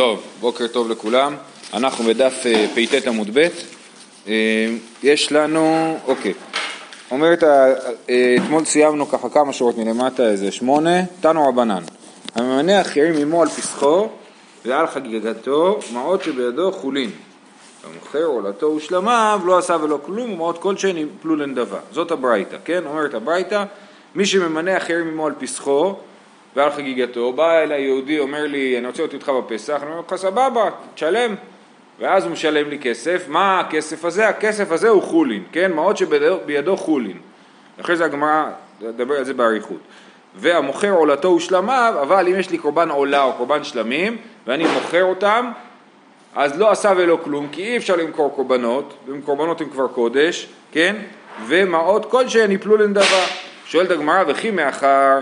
טוב, בוקר טוב לכולם. אנחנו בדף אה, פט עמוד ב'. אה, יש לנו, אוקיי. אומרת, אה, אתמול סיימנו ככה כמה שורות מלמטה, איזה שמונה, תנו רבנן. הממנה ירים עמו על פסחו ועל חגיגתו, מעות שבידו חולין. המוכר עולתו ושלמיו לא עשה ולא כלום, ומעות כלשהן יפלו לנדבה. זאת הברייתא, כן? אומרת הברייתא, מי שממנה אחרים עמו על פסחו ועל חגיגתו, בא אליי יהודי, אומר לי, אני רוצה להיות איתך בפסח, אני אומר לך, סבבה, תשלם. ואז הוא משלם לי כסף, מה הכסף הזה? הכסף הזה הוא חולין, כן? מעות שבידו חולין. אחרי זה הגמרא, נדבר על זה באריכות. והמוכר עולתו ושלמיו, אבל אם יש לי קורבן עולה או קורבן שלמים, ואני מוכר אותם, אז לא עשה ולא כלום, כי אי אפשר למכור קורבנות, וקורבנות הם כבר קודש, כן? ומעות כלשהן יפלו לנדבה. שואלת הגמרא, וכי מאחר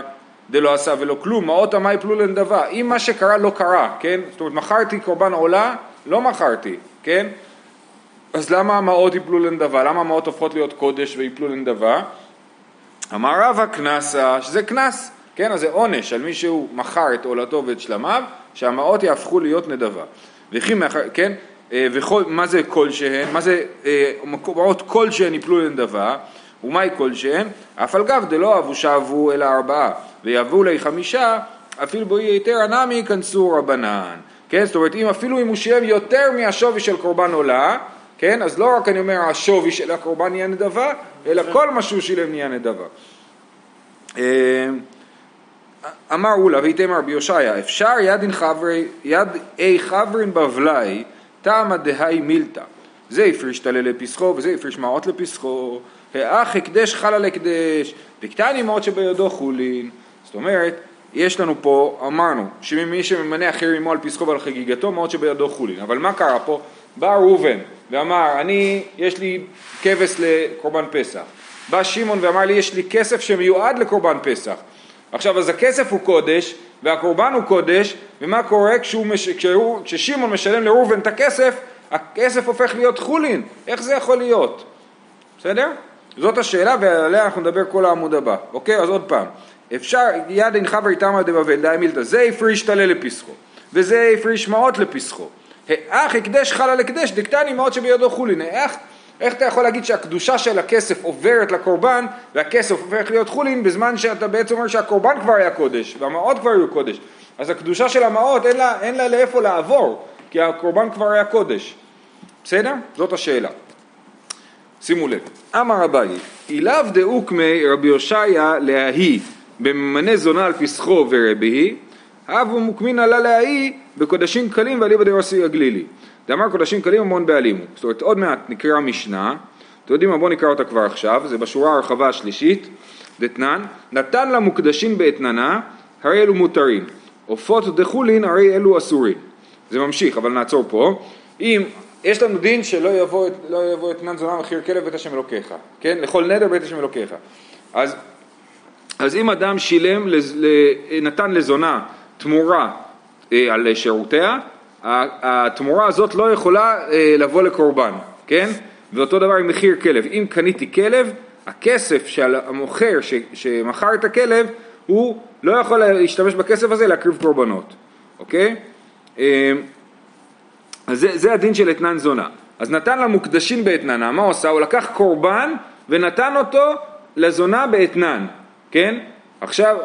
דלא עשה ולא כלום, מעות עמי יפלו לנדבה. אם מה שקרה לא קרה, כן? זאת אומרת, מכרתי קורבן עולה, לא מכרתי, כן? אז למה המעות יפלו לנדבה? למה המעות הופכות להיות קודש ויפלו לנדבה? אמר רבא קנסה, שזה קנס, כן? אז זה עונש על מי שהוא מכר את עולתו ואת שלמיו, שהמעות יהפכו להיות נדבה. וכי מאחר, כן? אה, וכל, מה זה כלשהן? מה זה אה, מעות כלשהן יפלו לנדבה? ומהי כלשהן? אף על גב דלא אבו שבו אלא ארבעה, ויבואו לי חמישה, אפילו בו היתר הנמי ייכנסו רבנן. כן, זאת אומרת, אם אפילו אם הוא שילם יותר מהשווי של קורבן עולה, כן, אז לא רק אני אומר השווי של הקורבן נהיה נדבה, אלא כל מה שהוא שילם נהיה נדבה. אה, אמר אולה ויתמר רבי יושעיה, אפשר ידין חברי, יד אי חברין בבלי, תמה דהי מילתא. זה הפריש טלה לפסחו וזה הפריש מעות לפסחו, האח הקדש חל על הקדש, וקטני מעות שבידו חולין. זאת אומרת, יש לנו פה, אמרנו, שמי שממנה אחר עמו על פסחו ועל חגיגתו, מעות שבידו חולין. אבל מה קרה פה? בא ראובן ואמר, אני, יש לי כבש לקורבן פסח. בא שמעון ואמר לי, יש לי כסף שמיועד לקורבן פסח. עכשיו, אז הכסף הוא קודש, והקורבן הוא קודש, ומה קורה כשהוא, כשהוא, כששמעון משלם לראובן את הכסף, הכסף הופך להיות חולין. איך זה יכול להיות? בסדר? זאת השאלה ועליה אנחנו נדבר כל העמוד הבא. אוקיי? אז עוד פעם. אפשר, יד אין חבר איתמר דבבל די מילתא, זה הפריש טלה לפסחו, וזה הפריש מעות לפסחו. אך הקדש חל על הקדש, דקטני מעות שבידו חולין. איך, איך אתה יכול להגיד שהקדושה של הכסף עוברת לקורבן והכסף הופך להיות חולין בזמן שאתה בעצם אומר שהקורבן כבר היה קודש והמעות כבר היו קודש. אז הקדושה של המעות אין לה, אין לה לאיפה לעבור כי הקורבן כבר היה קודש. בסדר? זאת השאלה. שימו לב. אמר אביי, אילאו דאוקמי רבי הושעיה לההי בממנה זונה על פסחו ורבי אבו מוקמין עלה לההי בקודשים קלים ואליבא דרוסי הגלילי. דאמר קודשים קלים המון בעלימו. זאת אומרת עוד מעט נקרא משנה, אתם יודעים מה בואו נקרא אותה כבר עכשיו, זה בשורה הרחבה השלישית, דתנן, נתן לה מוקדשים באתננה, הרי אלו מותרים, עופות דחולין הרי אלו אסורים. זה ממשיך אבל נעצור פה, אם יש לנו דין שלא יבוא, לא יבוא אתנן זונה מחיר כלב בית השם אלוקיך, כן? לכל נדר בית השם אלוקיך. אז, אז אם אדם שילם, נתן לזונה תמורה אה, על שירותיה, התמורה הזאת לא יכולה אה, לבוא לקורבן, כן? ואותו דבר עם מחיר כלב. אם קניתי כלב, הכסף של המוכר שמכר את הכלב, הוא לא יכול להשתמש בכסף הזה להקריב קורבנות, אוקיי? אז זה, זה הדין של אתנן זונה. אז נתן לה מוקדשים באתננה, מה הוא עשה? הוא לקח קורבן ונתן אותו לזונה באתנן, כן? עכשיו,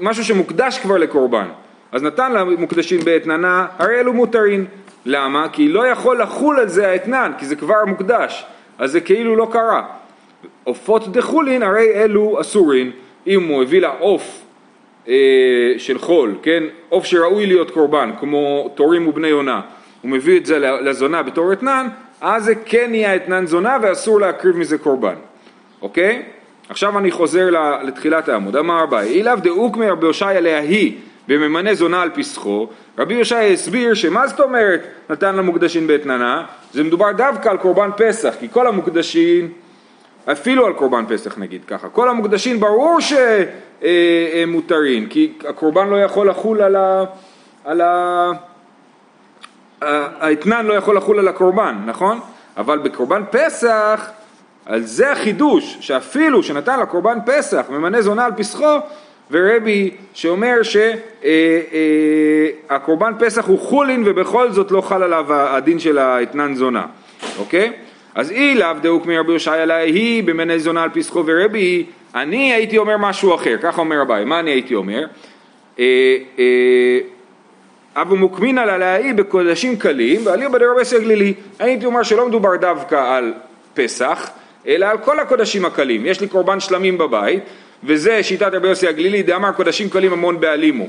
משהו שמוקדש כבר לקורבן. אז נתן לה מוקדשים באתננה, הרי אלו מותרים. למה? כי לא יכול לחול על זה האתנן, כי זה כבר מוקדש. אז זה כאילו לא קרה. עופות דחולין, הרי אלו אסורין. אם הוא הביא לה עוף אה, של חול, כן? עוף שראוי להיות קורבן, כמו תורים ובני יונה. הוא מביא את זה לזונה בתור אתנן, אז זה כן יהיה אתנן זונה ואסור להקריב מזה קורבן. אוקיי? עכשיו אני חוזר לתחילת העמוד. אמר אביי, אילאו דאוקמי רבי הושעיה לההי וממנה זונה על פסחו, רבי יושעיה הסביר שמה זאת אומרת נתן למוקדשין באתננה? זה מדובר דווקא על קורבן פסח, כי כל המוקדשין, אפילו על קורבן פסח נגיד ככה, כל המוקדשין ברור שהם מותרים, כי הקורבן לא יכול לחול על ה... על ה... האתנן לא יכול לחול על הקורבן, נכון? אבל בקורבן פסח, על זה החידוש, שאפילו שנתן לקורבן פסח ממנה זונה על פסחו, ורבי שאומר שהקורבן פסח הוא חולין ובכל זאת לא חל עליו הדין של האתנן זונה, אוקיי? אז אי לאו דאוק מרבי יושעיה היא במני זונה על פסחו ורבי אני הייתי אומר משהו אחר, ככה אומר אביי, מה אני הייתי אומר? אבו מוקמינא ללאי בקודשים קלים ועליו בדרבסי הגלילי. הייתי אומר שלא מדובר דווקא על פסח, אלא על כל הקודשים הקלים. יש לי קורבן שלמים בבית, וזה שיטת רבי יוסי הגלילי, דאמר קודשים קלים המון בעלימו.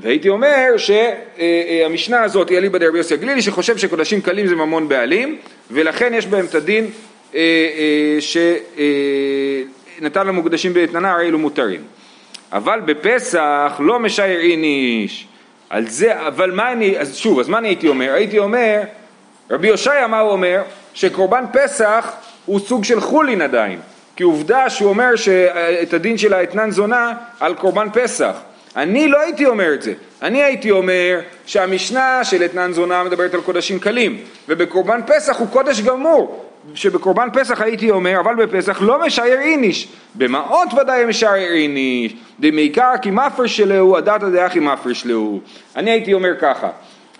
והייתי אומר שהמשנה הזאת היא אליבא דרבי יוסי הגלילי שחושב שקודשים קלים זה ממון בעלים ולכן יש בהם את הדין אה, אה, שנתן למוקדשים באתננה הרי אלו מותרים. אבל בפסח לא משייר איניש על זה, אבל מה אני, אז שוב, אז מה אני הייתי אומר? הייתי אומר, רבי הושעיה מה הוא אומר? שקורבן פסח הוא סוג של חולין עדיין כי עובדה שהוא אומר שאת הדין של האתנן זונה על קורבן פסח אני לא הייתי אומר את זה, אני הייתי אומר שהמשנה של אתנן זונה מדברת על קודשים קלים ובקורבן פסח הוא קודש גמור שבקורבן פסח הייתי אומר אבל בפסח לא משייר איניש. במעות ודאי משייר איניש. דמעיקר כי מפרש להו הדתא דאחי מפרש להו אני הייתי אומר ככה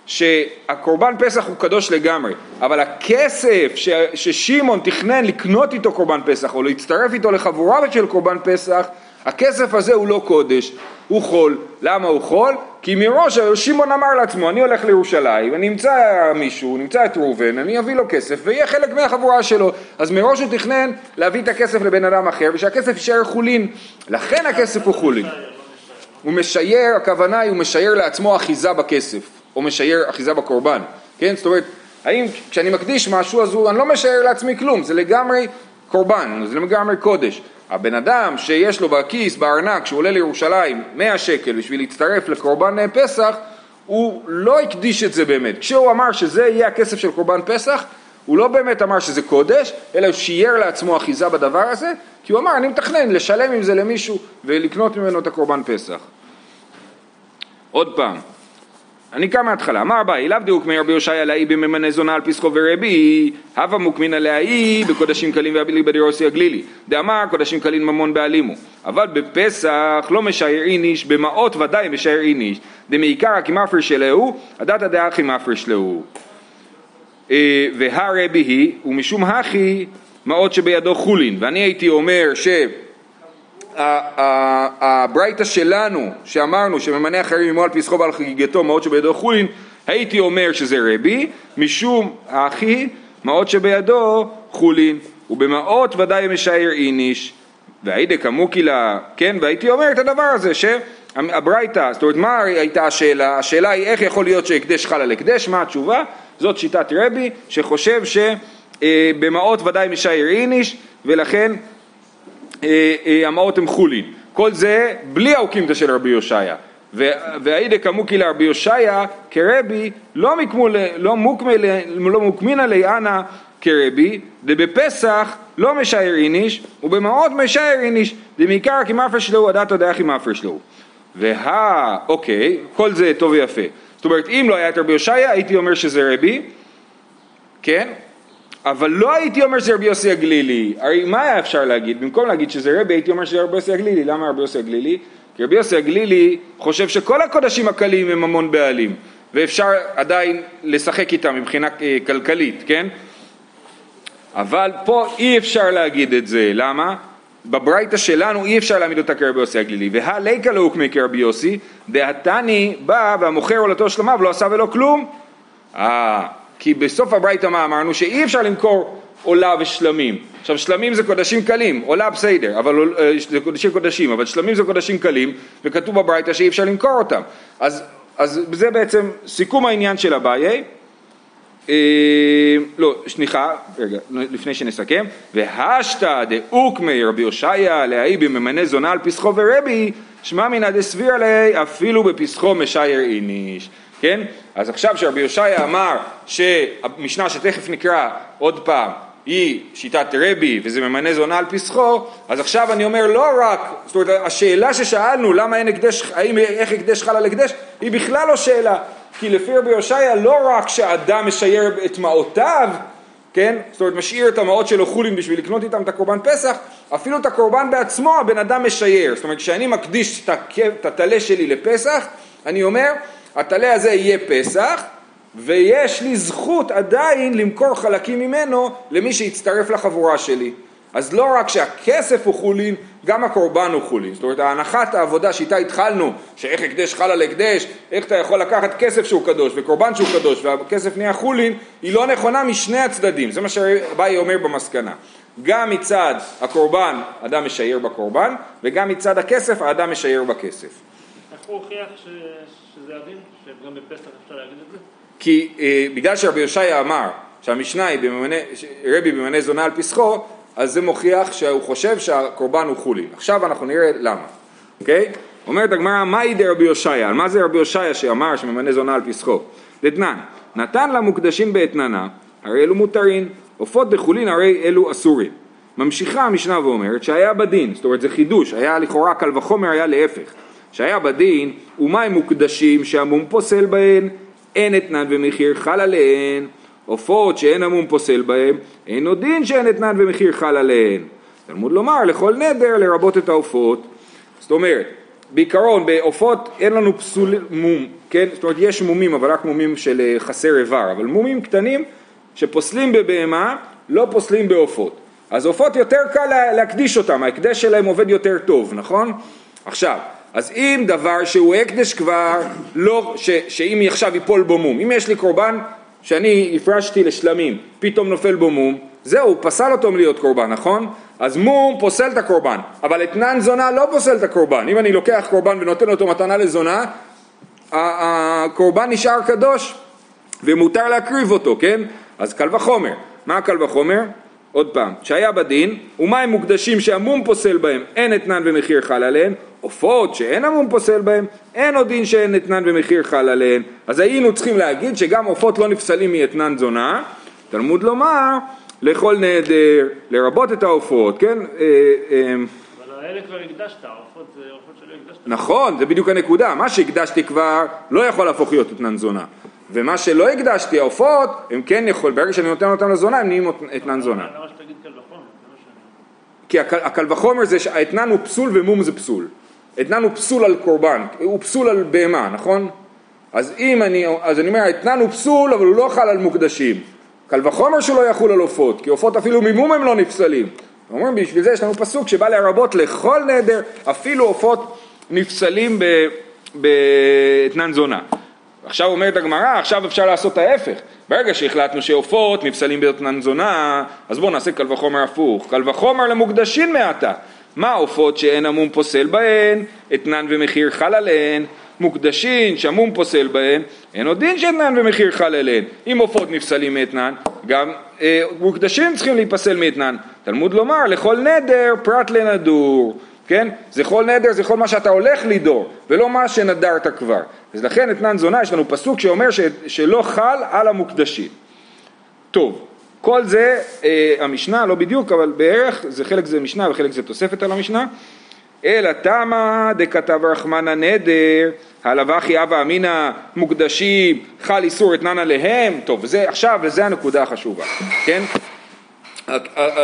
שהקורבן פסח הוא קדוש לגמרי, אבל הכסף ש, ששמעון תכנן לקנות איתו קורבן פסח או להצטרף איתו לחבורה של קורבן פסח, הכסף הזה הוא לא קודש, הוא חול. למה הוא חול? כי מראש שמעון אמר לעצמו, אני הולך לירושלים, אני אמצא מישהו, נמצא את ראובן, אני אביא לו כסף ויהיה חלק מהחבורה שלו. אז מראש הוא תכנן להביא את הכסף לבן אדם אחר ושהכסף יישאר חולין. לכן הכסף הוא חולין. הוא משייר, הכוונה היא הוא משייר לעצמו אחיזה בכסף. או משייר אחיזה בקורבן, כן? זאת אומרת, האם כשאני מקדיש משהו אז הוא, אני לא משייר לעצמי כלום, זה לגמרי קורבן, זה לגמרי קודש. הבן אדם שיש לו בכיס, בארנק, כשהוא עולה לירושלים 100 שקל בשביל להצטרף לקורבן פסח, הוא לא הקדיש את זה באמת. כשהוא אמר שזה יהיה הכסף של קורבן פסח, הוא לא באמת אמר שזה קודש, אלא שייר לעצמו אחיזה בדבר הזה, כי הוא אמר אני מתכנן לשלם עם זה למישהו ולקנות ממנו את הקורבן פסח. עוד פעם, אני קם מההתחלה, אמר אביי, לאו דיוק מרבי הושעיה לאי בממנה זונה על פסחו ורבי, הווה מוקמינא לאי בקודשים קלים ואבילי בדירוסי הגלילי, דאמר קודשים קלים ממון בעלימו, אבל בפסח לא משייר איניש, במעות ודאי משייר איניש, דמעיקרא כי מפרש להו, הדתא דאחי מפרש להו. אה, והרבי היא, ומשום הכי מעות שבידו חולין, ואני הייתי אומר ש... הברייתא שלנו, שאמרנו שממנה אחרים עמו על פסחו ועל חגיגתו מעות שבידו חולין, הייתי אומר שזה רבי, משום האחי מעות שבידו חולין, ובמעות ודאי משייר איניש, והיידה כמוקי לה, כן, והייתי אומר את הדבר הזה, שהברייתא, זאת אומרת מה הייתה השאלה? השאלה היא איך יכול להיות שהקדש חל על הקדש, מה התשובה? זאת שיטת רבי, שחושב שבמעות ודאי משייר איניש, ולכן אה, אה, המעות הם חולין. כל זה בלי האוקימתא של רבי יושעיה. והאידה כמוקי לרבי יושעיה כרבי לא, לא, לא מוקמינא לי אנא כרבי, דבפסח לא משייר איניש, ובמעות משייר איניש, דמעיקר כי מפרש לו, הדתו דאחי מפרש לו. והא, אוקיי, כל זה טוב ויפה. זאת אומרת, אם לא היה את רבי יושעיה, הייתי אומר שזה רבי, כן? אבל לא הייתי אומר שזה רבי יוסי הגלילי, הרי מה היה אפשר להגיד? במקום להגיד שזה רבי הייתי אומר שזה רבי יוסי הגלילי, למה רבי יוסי הגלילי? כי רבי יוסי הגלילי חושב שכל הקודשים הקלים הם המון בעלים ואפשר עדיין לשחק איתם מבחינה אה, כלכלית, כן? אבל פה אי אפשר להגיד את זה, למה? בברייתא שלנו אי אפשר להעמיד אותה כרבי יוסי הגלילי והליקה לא הוקמי כרבי יוסי דהתני בא והמוכר עולתו שלמה ולא עשה ולא כלום אה, כי בסוף הברייתא מה אמרנו? שאי אפשר למכור עולה ושלמים. עכשיו שלמים זה קודשים קלים, עולה בסדר, אבל אה, זה קודשים קודשים, אבל שלמים זה קודשים קלים, וכתוב בברייתא שאי אפשר למכור אותם. אז, אז זה בעצם סיכום העניין של אביי. אה, לא, סליחה, רגע, לפני שנסכם, והשתא דאוקמי רבי הושעיה להאי בממנה זונה על פסחו ורבי, שמע מינא דסביר עלי אפילו בפסחו משייר איניש. כן? אז עכשיו שרבי יושעיה אמר שהמשנה שתכף נקרא עוד פעם היא שיטת רבי וזה ממנה זונה על פסחו, אז עכשיו אני אומר לא רק, זאת אומרת השאלה ששאלנו למה אין הקדש, האם איך הקדש חל על הקדש, היא בכלל לא שאלה, כי לפי רבי יושעיה לא רק שאדם משייר את מעותיו כן? זאת אומרת משאיר את המעות שלו חולין בשביל לקנות איתם את הקורבן פסח, אפילו את הקורבן בעצמו הבן אדם משייר. זאת אומרת כשאני מקדיש את הטלה שלי לפסח, אני אומר הטלה הזה יהיה פסח ויש לי זכות עדיין למכור חלקים ממנו למי שיצטרף לחבורה שלי. אז לא רק שהכסף הוא חולין, גם הקורבן הוא חולין. זאת אומרת, הנחת העבודה שאיתה התחלנו, שאיך הקדש חל על הקדש, איך אתה יכול לקחת כסף שהוא קדוש וקורבן שהוא קדוש והכסף נהיה חולין, היא לא נכונה משני הצדדים. זה מה שבאי אומר במסקנה. גם מצד הקורבן אדם משייר בקורבן, וגם מצד הכסף האדם משייר בכסף. איך הוא הוכיח שזה הדין? שגם בפסח אפשר להגיד את זה? כי אה, בגלל שרבי יושעיה אמר שהמשנה היא בממנה, רבי בממנה זונה על פסחו, אז זה מוכיח שהוא חושב שהקורבן הוא חולין. עכשיו אנחנו נראה למה, אוקיי? אומרת הגמרא, מהי דרבי יושעיה? על מה זה רבי יושעיה שאמר שממנה זונה על פסחו? דתנן, נתן למוקדשים באתננה, הרי אלו מותרים, עופות דחולין הרי אלו אסורים. ממשיכה המשנה ואומרת שהיה בדין, זאת אומרת זה חידוש, היה לכאורה קל וחומר היה להפך, שהיה בדין ומים מוקדשים שהמום פוסל בהן, אין אתנן ומחיר חל עליהן, עופות שאין המום פוסל בהם, עוד דין שאין אתנן ומחיר חל עליהן. תלמוד לומר לכל נדר לרבות את העופות. זאת אומרת, בעיקרון בעופות אין לנו פסול מום, כן? זאת אומרת יש מומים אבל רק מומים של אה, חסר איבר, אבל מומים קטנים שפוסלים בבהמה לא פוסלים בעופות. אז עופות יותר קל להקדיש אותם, ההקדש שלהם עובד יותר טוב, נכון? עכשיו, אז אם דבר שהוא הקדש כבר, לא, ש, שאם עכשיו ייפול בו מום, אם יש לי קורבן שאני הפרשתי לשלמים, פתאום נופל בו מום, זהו, פסל אותו מלהיות קורבן, נכון? אז מום פוסל את הקורבן, אבל אתנן זונה לא פוסל את הקורבן. אם אני לוקח קורבן ונותן אותו מתנה לזונה, הקורבן נשאר קדוש ומותר להקריב אותו, כן? אז קל וחומר. מה קל וחומר? עוד פעם, שהיה בדין, ומים מוקדשים שהמום פוסל בהם, אין אתנן ומחיר חל עליהם, עופות שאין המום פוסל בהם, אין עוד דין שאין אתנן ומחיר חל עליהן. אז היינו צריכים להגיד שגם עופות לא נפסלים מאתנן זונה, תלמוד לומר לכל נדר, לרבות את העופות, כן? אה, אה, אבל האלה כבר הקדשת, העופות זה עופות שלא הקדשת. נכון, זה בדיוק הנקודה, מה שהקדשתי כבר לא יכול להפוך להיות אתנן זונה. ומה שלא הקדשתי, העופות, הם כן יכול, ברגע שאני נותן אותם לזונה, הם נהיים אתנן זונה. כי הקל וחומר זה שהאתנן הוא פסול ומום זה פסול. אתנן הוא פסול על קורבן, הוא פסול על בהמה, נכון? אז אם אני, אז אני אומר, האתנן הוא פסול, אבל הוא לא חל על מוקדשים. קל וחומר שלא יחול על עופות, כי עופות אפילו ממום הם לא נפסלים. אומרים, בשביל זה יש לנו פסוק שבא לרבות לכל נדר, אפילו עופות נפסלים באתנן זונה. עכשיו אומרת הגמרא, עכשיו אפשר לעשות ההפך. ברגע שהחלטנו שעופות נפסלים באתנן זונה, אז בואו נעשה קל וחומר הפוך. קל וחומר למוקדשים מעתה. מה עופות שאין המום פוסל בהן, אתנן ומחיר חל עליהן, מוקדשין שהמום פוסל בהן, אין עוד דין שאתנן ומחיר חל עליהן. אם עופות נפסלים מאתנן, גם אה, מוקדשים צריכים להיפסל מאתנן. תלמוד לומר, לכל נדר פרט לנדור. כן? זה כל נדר, זה כל מה שאתה הולך לדור, ולא מה שנדרת כבר. אז לכן אתנן זונה, יש לנו פסוק שאומר ש, שלא חל על המוקדשים. טוב, כל זה אה, המשנה, לא בדיוק, אבל בערך, זה חלק זה משנה וחלק זה תוספת על המשנה. אלא תמה דכתב רחמנא נדר, הלבחי אבא אמינא מוקדשים, חל איסור אתנן עליהם, טוב, וזה עכשיו, וזה הנקודה החשובה, כן?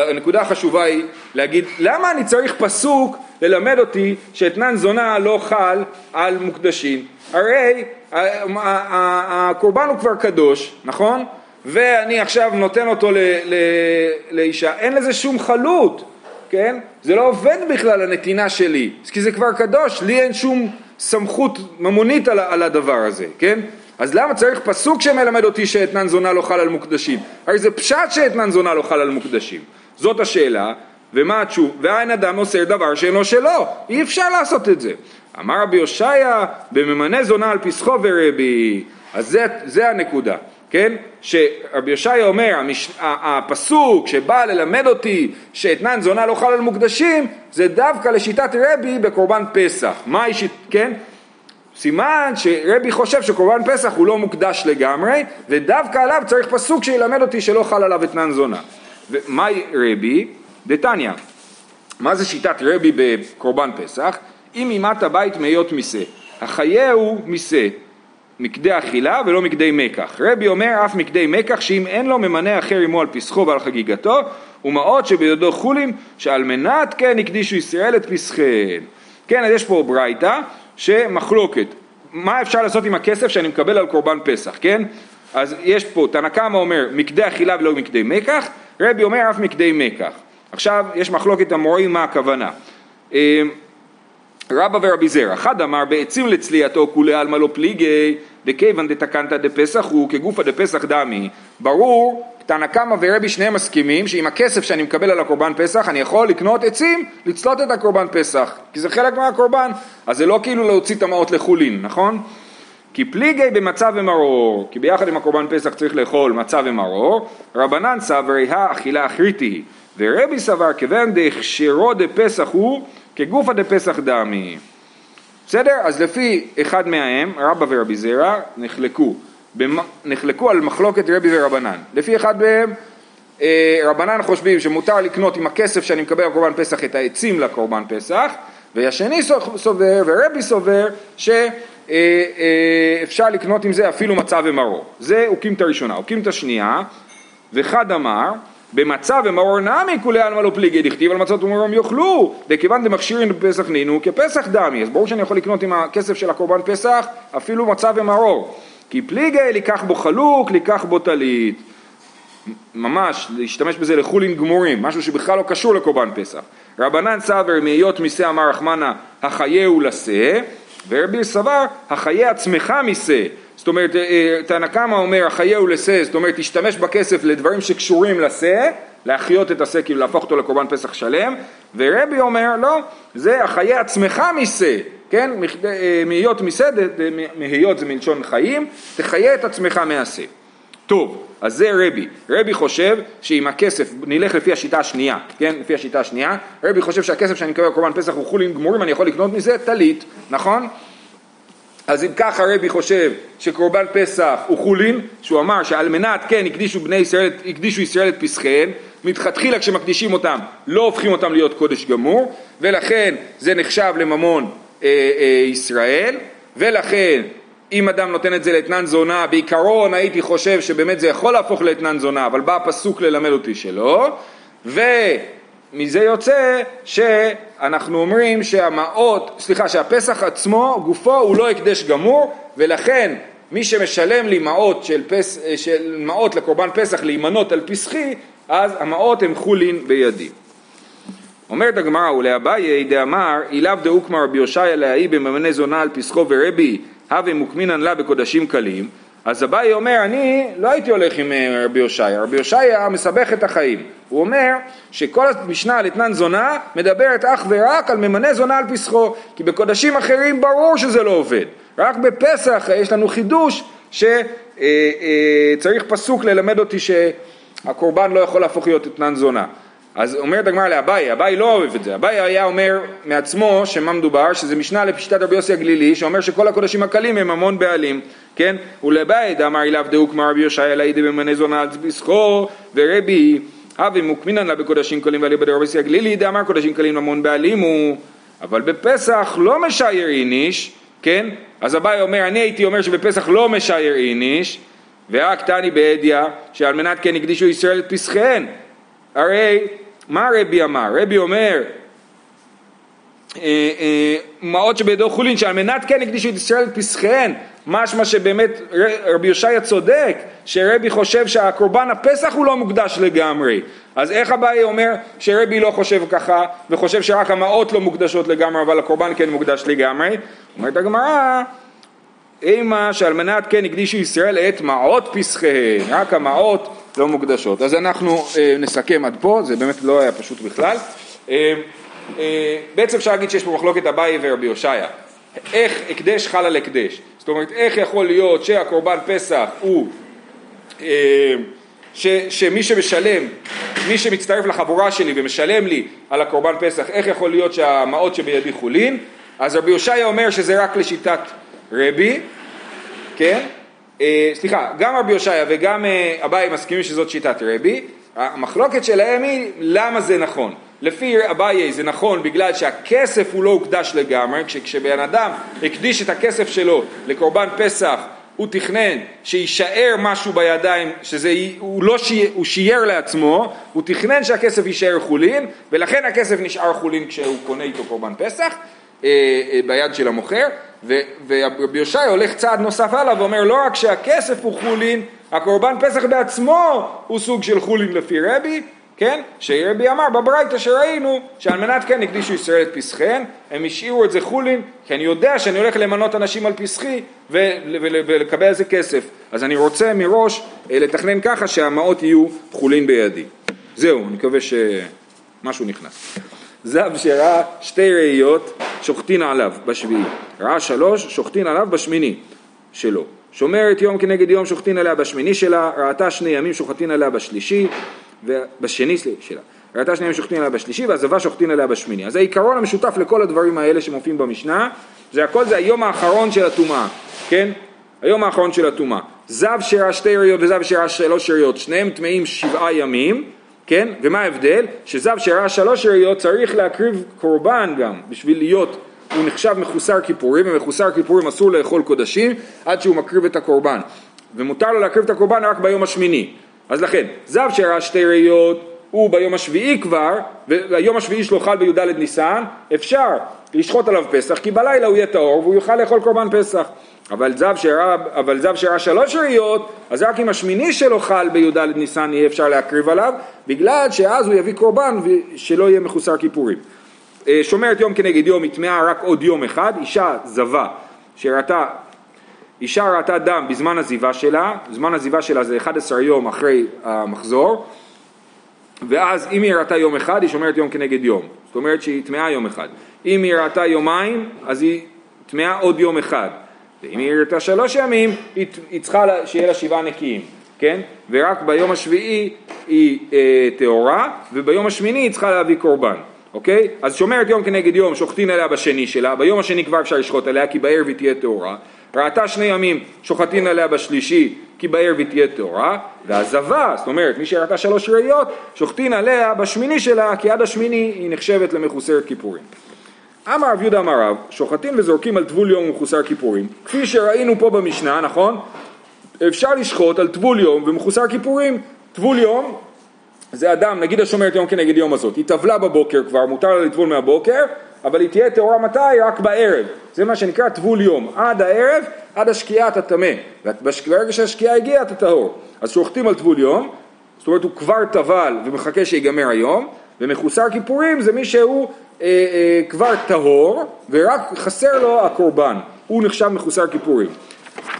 הנקודה החשובה היא להגיד, למה אני צריך פסוק ללמד אותי שאתנן זונה לא חל על מוקדשים? הרי הקורבן הוא כבר קדוש, נכון? ואני עכשיו נותן אותו ל, ל, לאישה, אין לזה שום חלות, כן? זה לא עובד בכלל הנתינה שלי, כי זה כבר קדוש, לי אין שום סמכות ממונית על, על הדבר הזה, כן? אז למה צריך פסוק שמלמד אותי שאתנן זונה לא חל על מוקדשים? הרי זה פשט שאתנן זונה לא חל על מוקדשים. זאת השאלה, ומה התשוב? ואין אדם עושה דבר שאינו שלו, אי אפשר לעשות את זה. אמר רבי הושעיה, בממנה זונה על פסחו ורבי. אז זה, זה הנקודה. כן? שרבי ישעיה אומר, המש... הפסוק שבא ללמד אותי שאתנן זונה לא חל על מוקדשים, זה דווקא לשיטת רבי בקורבן פסח. מה אישית, כן? סימן שרבי חושב שקורבן פסח הוא לא מוקדש לגמרי, ודווקא עליו צריך פסוק שילמד אותי שלא חל עליו אתנן זונה. ומהי רבי? דתניא. מה זה שיטת רבי בקורבן פסח? אם אימת הבית מהיות מיסה, החיהו מיסה, מקדי אכילה ולא מקדי מקח. רבי אומר אף מקדי מקח שאם אין לו ממנה אחר עמו על פסחו ועל חגיגתו ומעות שבידו חולין שעל מנת כן הקדישו ישראל את פסחיהן. כן, אז יש פה ברייתא שמחלוקת, מה אפשר לעשות עם הכסף שאני מקבל על קורבן פסח, כן? אז יש פה, תנא קמא אומר מקדי אכילה ולא מקדי מקח, רבי אומר אף מקדי מקח. עכשיו יש מחלוקת המורים מה הכוונה. אמ, רבא ורבי זרע, אחד אמר בעצים לצלייתו כולי עלמא לא פליגי דכיוון דתקנתא דפסח הוא כגופא דפסח דמי ברור, תנא קמא ורבי שניהם מסכימים שעם הכסף שאני מקבל על הקורבן פסח אני יכול לקנות עצים לצלות את הקורבן פסח כי זה חלק מהקורבן אז זה לא כאילו להוציא טמאות לחולין, נכון? כי פליגי במצה ומרור, כי ביחד עם הקורבן פסח צריך לאכול מצה ומרור, רבנן סברי האכילה אחריתי ורבי סבר כיוון דהכשרו דפסח הוא כגופא דפסח דמי. בסדר? אז לפי אחד מהם, רבא ורבי זרע, נחלקו. נחלקו על מחלוקת רבי ורבנן. לפי אחד מהם, אה, רבנן חושבים שמותר לקנות עם הכסף שאני מקבל על קורבן פסח את העצים לקורבן פסח, והשני סובר ורבי סובר שאפשר אה, אה, לקנות עם זה אפילו מצה ומרור. זה אוקימתא ראשונה. אוקימתא שנייה, וחד אמר במצה ומרור נמי כולי עלמא לא פליגי דכתיב על מצות ומרום יאכלו. דכיוון דמכשירין בפסח נינו כפסח דמי. אז ברור שאני יכול לקנות עם הכסף של הקורבן פסח אפילו מצה ומרור כי פליגי לקח בו חלוק לקח בו טלית. ממש להשתמש בזה לחולין גמורים משהו שבכלל לא קשור לקורבן פסח. רבנן סבר מהיות מיסה אמר רחמנה החיהו לשה ורבי סבר החיי עצמך מיסה זאת אומרת, אה, אה, תנא קמא אומר, החיהו לשה, זאת אומרת, תשתמש בכסף לדברים שקשורים לשה, להחיות את השה, כאילו להפוך אותו לקורבן פסח שלם, ורבי אומר, לא, זה החיי עצמך משה, כן, אה, מהיות משה, מהיות זה מלשון חיים, תחיה את עצמך מהשה. טוב, אז זה רבי. רבי חושב שעם הכסף, נלך לפי השיטה השנייה, כן? לפי השיטה השנייה, רבי חושב שהכסף שאני מקבל בקורבן פסח הוא חולין גמורים, אני יכול לקנות מזה טלית, נכון? אז אם ככה רבי חושב שקורבן פסח הוא חולין, שהוא אמר שעל מנת כן הקדישו בני ישראל, הקדישו ישראל את פסחיהם, מתחתחילה כשמקדישים אותם לא הופכים אותם להיות קודש גמור, ולכן זה נחשב לממון אה, אה, ישראל, ולכן אם אדם נותן את זה לאתנן זונה, בעיקרון הייתי חושב שבאמת זה יכול להפוך לאתנן זונה, אבל בא הפסוק ללמד אותי שלא, ו... מזה יוצא שאנחנו אומרים שהמעות, סליחה, שהפסח עצמו, גופו הוא לא הקדש גמור, ולכן מי שמשלם לי מעות, של פס, של מעות לקורבן פסח להימנות על פסחי, אז המעות הם חולין בידי. אומרת הגמרא ולאביי דאמר אילאו דאוקמא רבי יושעיה להאי בממנה זונה על פסחו ורבי הווה מוקמינן לה בקודשים קלים אז אביי אומר, אני לא הייתי הולך עם אה, רבי יושעיה, רבי יושעיה מסבך את החיים. הוא אומר שכל המשנה על אתנן זונה מדברת אך ורק על ממנה זונה על פסחו, כי בקודשים אחרים ברור שזה לא עובד. רק בפסח יש לנו חידוש שצריך אה, אה, פסוק ללמד אותי שהקורבן לא יכול להפוך להיות אתנן זונה. אז אומרת הגמרא לאביי, אביי לא אוהב את זה, אביי היה אומר מעצמו שמה מדובר, שזה משנה לפשיטת רבי יוסי הגלילי, שאומר שכל הקודשים הקלים הם המון בעלים, כן? ולבאי דאמר אליו דאוק רבי יושעיה אלא ידי במנה זונה על פסחו ורבי הווה מוקמינן לה בקודשים קלים ועלי בדרבי יוסי הגלילי דאמר קודשים קלים המון בעלים הוא אבל בפסח לא משייר איניש, כן? אז אביי אומר, אני הייתי אומר שבפסח לא משייר איניש ורק תני בעדיא שעל מנת כן הקדישו ישראל את פסחיהן הרי מה רבי אמר? רבי אומר אה, אה, מעות שבידו חולין שעל מנת כן הקדישו את ישראל את פסחיהן משמע שבאמת רבי יושעיה צודק שרבי חושב שהקורבן הפסח הוא לא מוקדש לגמרי אז איך אביי אומר שרבי לא חושב ככה וחושב שרק המעות לא מוקדשות לגמרי אבל הקורבן כן מוקדש לגמרי אומרת הגמרא אימה שעל מנת כן הקדישו ישראל את מעות פסחיהן רק המעות לא מוקדשות. אז אנחנו אה, נסכם עד פה, זה באמת לא היה פשוט בכלל. אה, אה, בעצם אפשר להגיד שיש פה מחלוקת אביי ורבי הושעיה. איך הקדש חל על הקדש. זאת אומרת, איך יכול להיות שהקורבן פסח הוא, אה, ש, שמי שמשלם, מי שמצטרף לחבורה שלי ומשלם לי על הקורבן פסח, איך יכול להיות שהמעות שבידי חולין? אז רבי הושעיה אומר שזה רק לשיטת רבי, כן? אה, סליחה, גם רבי הושעיה וגם אה, אביי מסכימים שזאת שיטת רבי, המחלוקת שלהם היא למה זה נכון. לפי אביי זה נכון בגלל שהכסף הוא לא הוקדש לגמרי, כשבן אדם הקדיש את הכסף שלו לקורבן פסח הוא תכנן שיישאר משהו בידיים, שזה, הוא לא שי, הוא שייר לעצמו, הוא תכנן שהכסף יישאר חולין, ולכן הכסף נשאר חולין כשהוא קונה איתו קורבן פסח, ביד של המוכר, ורבי יושעיה הולך צעד נוסף הלאה ואומר לא רק שהכסף הוא חולין, הקורבן פסח בעצמו הוא סוג של חולין לפי רבי, כן? שרבי אמר בברייתא שראינו שעל מנת כן הקדישו ישראל את פסחיהן, הם השאירו את זה חולין, כי אני יודע שאני הולך למנות אנשים על פסחי ולקבל איזה כסף. אז אני רוצה מראש אה, לתכנן ככה שהמעות יהיו חולין בידי. זהו, אני מקווה שמשהו נכנס. זב שראה שתי ראיות שוחטין עליו בשביעי, ראה שלוש שוחטין עליו בשמיני שלו. שומרת יום כנגד יום שוחטין עליה בשמיני שלה, ראתה שני ימים שוחטין עליה בשלישי, בשני שלה. ראתה שני ימים שוחטין עליה בשלישי ועזבה שוחטין עליה בשמיני. אז העיקרון המשותף לכל הדברים האלה שמופיעים במשנה, זה הכל זה היום האחרון של הטומאה, כן? היום האחרון של הטומאה. זב שראה שתי ראיות וזב שראה שלוש ראיות, שניהם טמאים שבעה ימים, כן? ומה ההבדל? שזב שראה שלוש ראיות צריך להקריב קורבן גם בשביל להיות, הוא נחשב מחוסר כיפורים, ומחוסר כיפורים אסור לאכול קודשים עד שהוא מקריב את הקורבן. ומותר לו להקריב את הקורבן רק ביום השמיני. אז לכן, זב שראה שתי ראיות הוא ביום השביעי כבר, והיום השביעי שלו חל בי"ד ניסן, אפשר לשחוט עליו פסח, כי בלילה הוא יהיה טהור והוא יוכל לאכול קורבן פסח. אבל זב שראה, אבל זב שלוש ראיות, אז רק אם השמיני שלו חל בי"ד ניסן יהיה אפשר להקריב עליו, בגלל שאז הוא יביא קורבן ושלא יהיה מחוסר כיפורים. אה, שומרת יום כנגד יום, היא טמאה רק עוד יום אחד, אישה זבה שראתה אישה ראתה דם בזמן עזיבה שלה, זמן עזיבה שלה זה 11 יום אחרי המחזור, ואז אם היא ראתה יום אחד, היא שומרת יום כנגד יום. זאת אומרת שהיא טמאה יום אחד. אם היא ראתה יומיים, אז היא טמאה עוד יום אחד. ואם היא ראתה שלוש ימים, היא צריכה שיהיה לה שבעה נקיים, כן? ורק ביום השביעי היא אה, טהורה, וביום השמיני היא צריכה להביא קורבן. אוקיי? אז שומרת יום כנגד יום, שוחטין עליה בשני שלה, ביום השני כבר אפשר לשחוט עליה, כי בערב היא תהיה טהורה. ראתה שני ימים, שוחטין עליה בשלישי, כי בערב היא תהיה טהורה, והזבה, זאת אומרת, מי שראתה שלוש ראיות, שוחטין עליה בשמיני שלה, כי עד השמיני היא נחשבת למחוסרת כיפורים. אמר רב יהודה אמר רב, שוחטין וזורקים על טבול יום ומחוסר כיפורים, כפי שראינו פה במשנה, נכון? אפשר לשחוט על טבול יום ומחוסר כיפורים. טבול יום זה אדם, נגיד השומרת יום כנגד יום הזאת, היא טבלה בבוקר כבר, מותר לה לטבול מהבוקר, אבל היא תהיה טהורה מתי? רק בערב. זה מה שנקרא טבול יום. עד הערב, עד השקיעה אתה טמא. וברגע שהשקיעה הגיעה אתה טהור. אז שוחטים על טבול יום, זאת אומרת הוא כבר טבל ומחכה שיגמר היום, ומחוסר כיפורים זה מי שהוא אה, אה, כבר טהור ורק חסר לו הקורבן. הוא נחשב מחוסר כיפורים.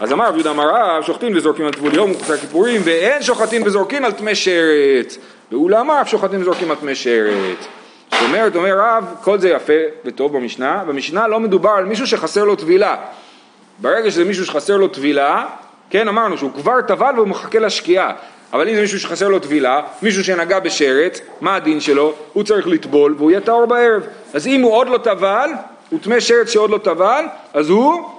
אז אמר רב יהודה אמר רב, שוחטים וזורקים על טבול יום ומחוסר כיפורים, ואין שוחטים וזורקים על טמא שרץ. ואולמה אף שוחטים וזורקים על טמא שרץ. זאת אומרת, אומר רב, כל זה יפה וטוב במשנה, במשנה לא מדובר על מישהו שחסר לו טבילה. ברגע שזה מישהו שחסר לו טבילה, כן אמרנו שהוא כבר טבל והוא מחכה לשקיעה, אבל אם זה מישהו שחסר לו טבילה, מישהו שנגע בשרץ, מה הדין שלו? הוא צריך לטבול והוא יהיה טהור בערב. אז אם הוא עוד לא טבל, הוא טמא שרץ שעוד לא טבל, אז הוא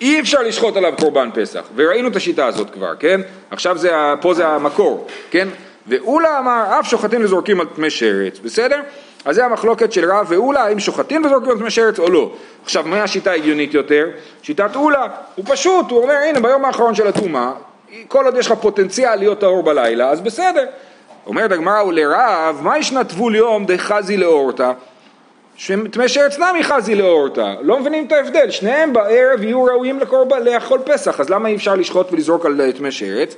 אי אפשר לשחוט עליו קורבן פסח, וראינו את השיטה הזאת כבר, כן? עכשיו זה, פה זה המקור, כן? ואולה אמר אף שוחטים וזורקים על טמא שרץ, בסדר? אז זה המחלוקת של רב ואולה, האם שוחטים וזורקים על טמא שרץ או לא. עכשיו, מה השיטה ההגיונית יותר? שיטת אולה, הוא פשוט, הוא אומר, הנה ביום האחרון של הטומאה, כל עוד יש לך פוטנציאל להיות טהור בלילה, אז בסדר. אומרת הגמרא ולרב, מה ישנה טבול יום דחזי לאורתא? שטמא שרץ נמי חזי לאורתא, לא מבינים את ההבדל, שניהם בערב יהיו ראויים לקורבן, לאכול פסח, אז למה אי אפשר לשחוט ולזרוק על טמא שרץ?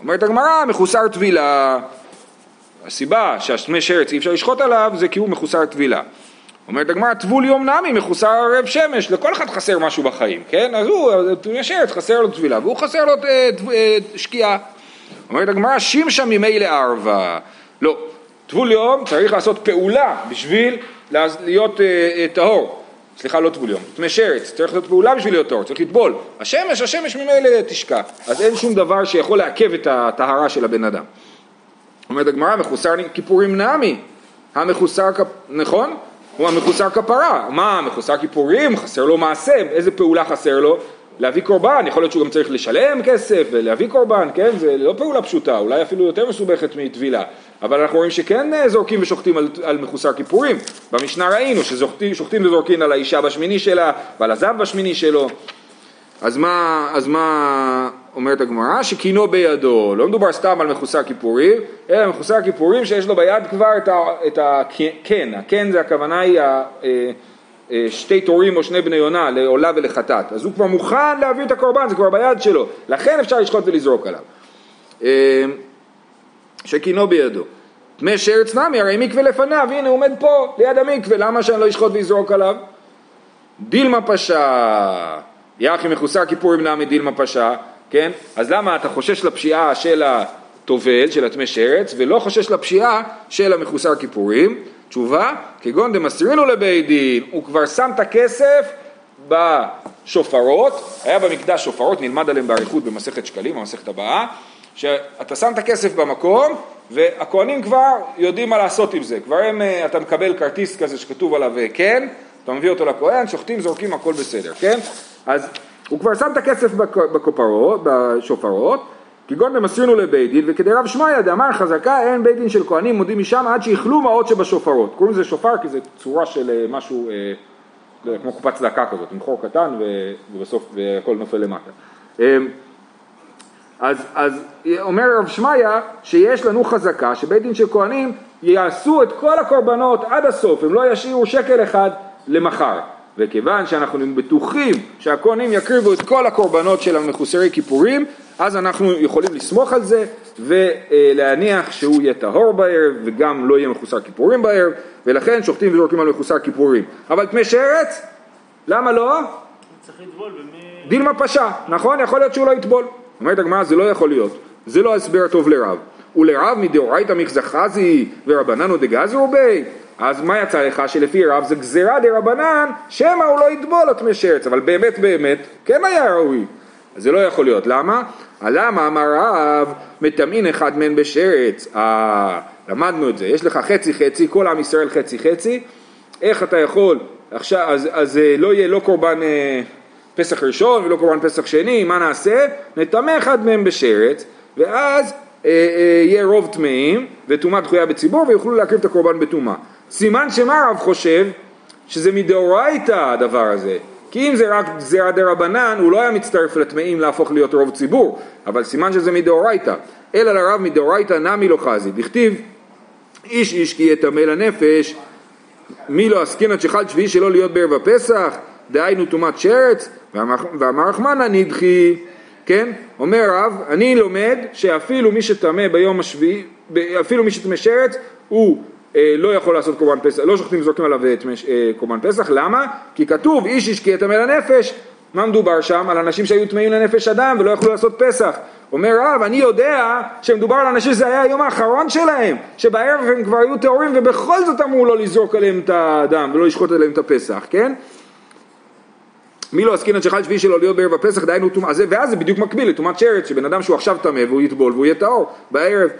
אומרת הגמרא, מחוסר טבילה. הסיבה שהטמא שרץ אי אפשר לשחוט עליו זה כי הוא מחוסר טבילה. אומרת הגמרא, טבול יום נמי מחוסר ערב שמש, לכל אחד חסר משהו בחיים, כן? אז הוא, טמא שרץ חסר לו טבילה, והוא חסר לו אה, אה, שקיעה. אומרת הגמרא, שימשה ממילא ערבה. לא, טבול יום צריך לעשות פעולה בשביל להיות אה, טהור. סליחה, לא טבול יום, טמא שרץ, צריך לעשות פעולה בשביל להיות טהור, צריך לטבול. השמש, השמש ממילא תשקע. אז אין שום דבר שיכול לעכב את הטהרה של הבן אדם. אומרת הגמרא, מחוסר כיפורים נמי. המחוסר, נכון? הוא המחוסר כפרה. מה, מחוסר כיפורים? חסר לו מעשה. איזה פעולה חסר לו? להביא קורבן, יכול להיות שהוא גם צריך לשלם כסף ולהביא קורבן, כן? זה לא פעולה פשוטה, אולי אפילו יותר מסובכת מטבילה. אבל אנחנו רואים שכן אה, זורקים ושוחטים על, על מחוסר כיפורים. במשנה ראינו ששוחטים וזורקים על האישה בשמיני שלה ועל הזב בשמיני שלו. אז מה, אז מה אומרת הגמרא? שקינו בידו, לא מדובר סתם על מחוסר כיפורים, אלא מחוסר כיפורים שיש לו ביד כבר את הקן, הקן זה הכוונה היא אה, אה, שתי תורים או שני בני יונה לעולה ולחטאת, אז הוא כבר מוכן להעביר את הקורבן, זה כבר ביד שלו, לכן אפשר לשחוט ולזרוק עליו. אה, שקינו בידו. טמא שרץ נמי, הרי מקווה לפניו, הנה הוא עומד פה ליד המקווה, למה שאני לא אשחוט ואזרוק עליו? דילמה פשע, יחי מחוסר כיפורים נמי דילמה פשע, כן? אז למה אתה חושש לפשיעה של הטובל, של הטמא שרץ, ולא חושש לפשיעה של המחוסר כיפורים? תשובה, כגון דמסרינו לבית דין, הוא כבר שם את הכסף בשופרות, היה במקדש שופרות, נלמד עליהם באריכות במסכת שקלים, במסכת הבאה, שאתה שם את הכסף במקום והכהנים כבר יודעים מה לעשות עם זה, כבר הם, אה, אתה מקבל כרטיס כזה שכתוב עליו אה, כן, אתה מביא אותו לכהן, שוחטים, זורקים, הכל בסדר, כן? אז הוא כבר שם את הכסף בכופרות, בשופרות, כגון דמסרינו לבית דין, וכדי רב שמעיה דאמר חזקה אין בית דין של כהנים מודים משם עד שיכלו מעות שבשופרות. קוראים לזה שופר כי זה צורה של אה, משהו אה, כמו קופת צדקה כזאת, עם חור קטן ובסוף הכל נופל למטה. אמ, אז, אז אומר רב שמעיה שיש לנו חזקה שבית דין של כהנים יעשו את כל הקורבנות עד הסוף, הם לא ישאירו שקל אחד למחר. וכיוון שאנחנו בטוחים שהכהנים יקריבו את כל הקורבנות של המחוסרי כיפורים, אז אנחנו יכולים לסמוך על זה ולהניח שהוא יהיה טהור בערב וגם לא יהיה מחוסר כיפורים בערב, ולכן שוחטים וזורקים על מחוסר כיפורים. אבל טמא שרץ, למה לא? דילמה פשע, נכון? יכול להיות שהוא לא יטבול. אומרת הגמרא, זה לא יכול להיות. זה לא הסבר הטוב לרב. ולרב מדאורייתא מחזחזי ורבננו דגזרו בי אז מה יצא לך? שלפי רב זה גזירה דה רבנן, שמא הוא לא יטבול מי שרץ, אבל באמת באמת כן היה ראוי. אז זה לא יכול להיות. למה? למה אמר רב מטמאין אחד מהן בשרץ? אה, למדנו את זה. יש לך חצי חצי, כל עם ישראל חצי חצי. איך אתה יכול, עכשיו, אז, אז אה, לא יהיה לא קורבן אה, פסח ראשון ולא קורבן פסח שני, מה נעשה? נטמא אחד מהם בשרץ, ואז אה, אה, יהיה רוב טמאים וטומאה דחויה בציבור ויוכלו להקריב את הקורבן בטומאה. סימן שמה הרב חושב? שזה מדאורייתא הדבר הזה. כי אם זה רק גזירה דה רבנן, הוא לא היה מצטרף לטמאים להפוך להיות רוב ציבור, אבל סימן שזה מדאורייתא. אלא לרב מדאורייתא נמי לא חזי. דכתיב איש איש כי יטמא לנפש, מי לא עסקינן שחל שביעי שלא להיות בערב הפסח, דהיינו טומאת שרץ, ואמר רחמנא נדחי, כן? אומר רב, אני לומד שאפילו מי שטמא ביום השביעי, אפילו מי שטמא שרץ, הוא לא יכול לעשות קורבן פסח, לא שוחטים וזורקים עליו אה, אה, קורבן פסח, למה? כי כתוב איש איש כי יטמא לנפש, מה מדובר שם? על אנשים שהיו טמאים לנפש אדם ולא יכלו לעשות פסח. אומר רב, אני יודע שמדובר על אנשים שזה היה היום האחרון שלהם, שבערב הם כבר היו טהורים ובכל זאת אמרו לא לזרוק עליהם את הדם ולא לשחוט עליהם את הפסח, כן? מי לא עסקינן שחל שביעי שלו להיות בערב הפסח, דהיינו טומאה, ואז זה בדיוק מקביל לטומאת שרץ, שבן אדם שהוא עכשיו טמא והוא יטבול והוא יהיה טהור בערב.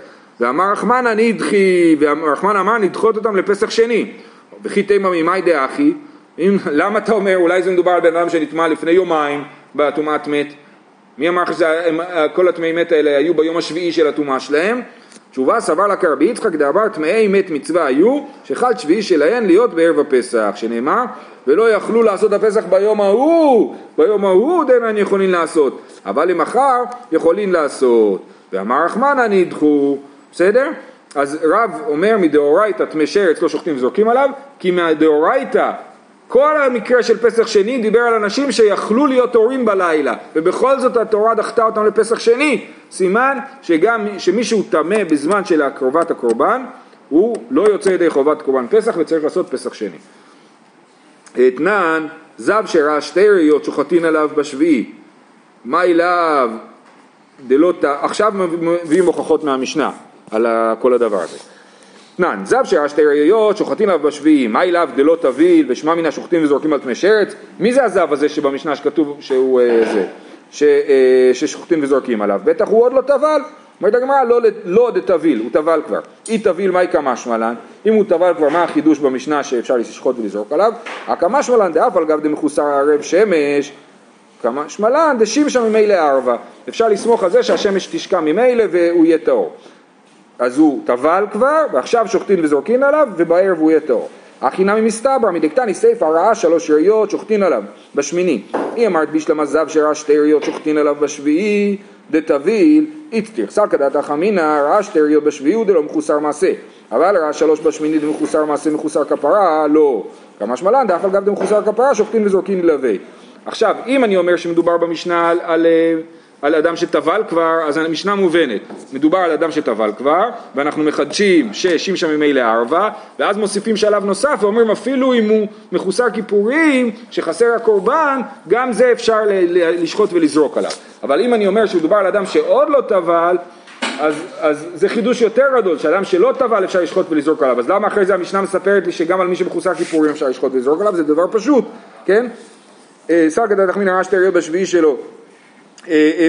ואמר רחמנא נדחי, ורחמנא אמר נדחות אותם לפסח שני. וכי תימא ממאי דאחי, למה אתה אומר, אולי זה מדובר על בן אדם שנטמע לפני יומיים בטומאת מת? מי אמר לך שכל הטמאי מת האלה היו ביום השביעי של הטומאה שלהם? תשובה סבר לה כרבי יצחק דאמר טמאי מת מצווה היו שחל שביעי שלהן להיות בערב הפסח שנאמר ולא יכלו לעשות הפסח ביום ההוא ביום ההוא דנן יכולים לעשות אבל למחר יכולים לעשות ואמר רחמנא נדחו בסדר? אז רב אומר מדאורייתא טמא שרץ לא שוחטים וזורקים עליו, כי מהדאורייתא כל המקרה של פסח שני דיבר על אנשים שיכלו להיות הורים בלילה ובכל זאת התורה דחתה אותם לפסח שני סימן שגם שמישהו טמא בזמן של הקרובת הקורבן הוא לא יוצא ידי חובת קורבן פסח וצריך לעשות פסח שני. אתנן זב שראה שתי ראיות שוחטין עליו בשביעי מה אליו דלא עכשיו מביאים הוכחות מהמשנה על כל הדבר הזה. תנן, זב שראה שתי ראיות, שוחטים עליו בשביעי, מה אליו דלא תביל, ושמע מן השוחטים וזורקים על פני שרץ? מי זה הזב הזה שבמשנה שכתוב שהוא אה, זה, ש, אה, ששוחטים וזורקים עליו? בטח הוא עוד לא טבל. אומרת הגמרא, לא, לא דתביל, הוא טבל כבר. אי תביל מהי קמשמע לן? אם הוא טבל כבר, מה החידוש במשנה שאפשר לשחוט ולזרוק עליו? הקמשמע לן דאף על גב דמחוסר ערב שמש, קמשמע לן דשימשה ממילא ערבה. אפשר לסמוך על זה שהשמש תשקע ממילא והוא יהיה טהור. אז הוא טבל כבר, ועכשיו שוחטין וזורקין עליו, ובערב הוא יהיה טהור. הכי נמי מסתברא מדקתני סיפא ראה שלוש ראיות שוחטין עליו בשמיני. היא אמרת בישלמה זב שראה שתי ראיות שוחטין עליו בשביעי דתביל איצטיר. סלקא דתא אמינא ראה שתי ראיות בשביעי ודלא מחוסר מעשה. אבל ראה שלוש בשמיני דמחוסר מעשה מחוסר כפרה לא. כמה שמלן דאף על גב דמחוסר כפרה שוחטין וזורקין לווה. עכשיו אם אני אומר שמדובר במשנה על, על, על אדם שטבל כבר אז המשנה מובנת מדובר על אדם שטבל כבר ואנחנו מחדשים ששימשה ממילא ערווה ואז מוסיפים שלב נוסף ואומרים אפילו אם הוא מחוסר כיפורים שחסר הקורבן גם זה אפשר לשחוט ולזרוק עליו אבל אם אני אומר שמדובר על אדם שעוד לא טבל אז, אז זה חידוש יותר גדול, שאדם שלא טבל אפשר לשחוט ולזרוק עליו, אז למה אחרי זה המשנה מספרת לי שגם על מי שמחוסר כיפורים אפשר לשחוט ולזרוק עליו? זה דבר פשוט, כן? שר כדאי תחמין הרעש תראה בשביעי שלו אה, אה,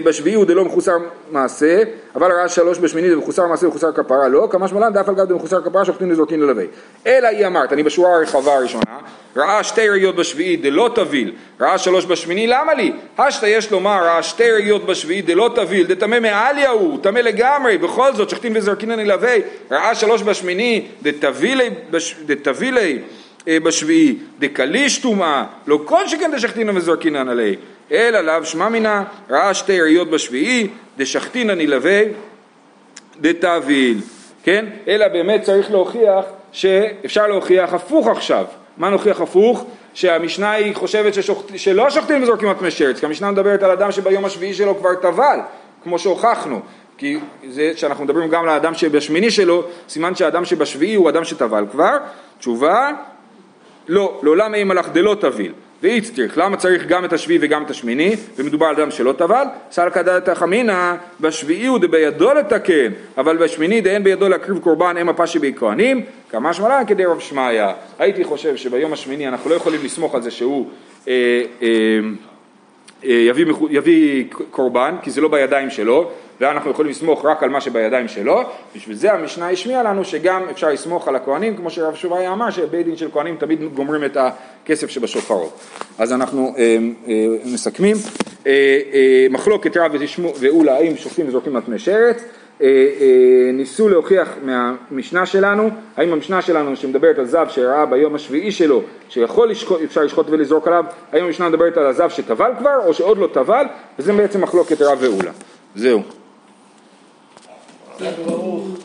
בשביעי הוא דלא מחוסר מעשה, אבל ראה שלוש בשמיני דמחוסר מעשה ומחוסר כפרה לא, כמה שמלן דף על גב דמחוסר כפרה שופטים לזורקין ללווה. אלא היא אמרת, אני בשורה הרחבה הראשונה, ראה שתי ראיות בשביעי דלא תביל, ראה שלוש בשמיני, למה לי? השתא יש לומר, ראה שתי ראיות בשביעי דלא תביל, דטמא מעליה הוא, טמא לגמרי, בכל זאת שופטים וזורקין ללווה, ראה שלוש בשמיני דתבילי אה, בשביעי, דקליש טומאה, לא כל שכן דשחטינא וזורקינן עלי, אלא לאו שמע מינא, ראה שתי ראיות בשביעי, דשחטינא נלווה, דתביל, כן? אלא באמת צריך להוכיח שאפשר להוכיח הפוך עכשיו. מה נוכיח הפוך? שהמשנה היא חושבת ששוחט... שלא שוחטים וזורקים על שרץ, כי המשנה מדברת על אדם שביום השביעי שלו כבר טבל, כמו שהוכחנו. כי זה שאנחנו מדברים גם על האדם שבשמיני שלו, סימן שהאדם שבשביעי הוא אדם שטבל כבר. תשובה, לא, לעולם אין מלאך דלא תביל. ואיצטריך, למה צריך גם את השביעי וגם את השמיני, ומדובר על אדם שלא טבל? סלקא דתא חמינא, בשביעי הוא דבידו לתקן, אבל בשמיני דאין בידו להקריב קורבן אם הפשי בי כהנים, כמה שמלן כדי רב שמעיה. הייתי חושב שביום השמיני אנחנו לא יכולים לסמוך על זה שהוא אה, אה, אה, יביא, יביא קורבן, כי זה לא בידיים שלו, ואנחנו יכולים לסמוך רק על מה שבידיים שלו, בשביל זה המשנה השמיעה לנו שגם אפשר לסמוך על הכהנים, כמו שרב שובעיה אמר, שבית דין של כהנים תמיד גומרים את הכסף שבשופרות. אז אנחנו אה, אה, מסכמים, אה, אה, מחלוקת רב ואולה, האם שופטים וזורקים על פני שרץ, אה, אה, ניסו להוכיח מהמשנה שלנו, האם המשנה שלנו שמדברת על זב שראה ביום השביעי שלו שיכול לשחוט, אפשר לשחוט ולזרוק עליו, האם המשנה מדברת על הזב שטבל כבר או שעוד לא טבל, וזה בעצם מחלוקת רב ואולה. זהו. Glória, glória.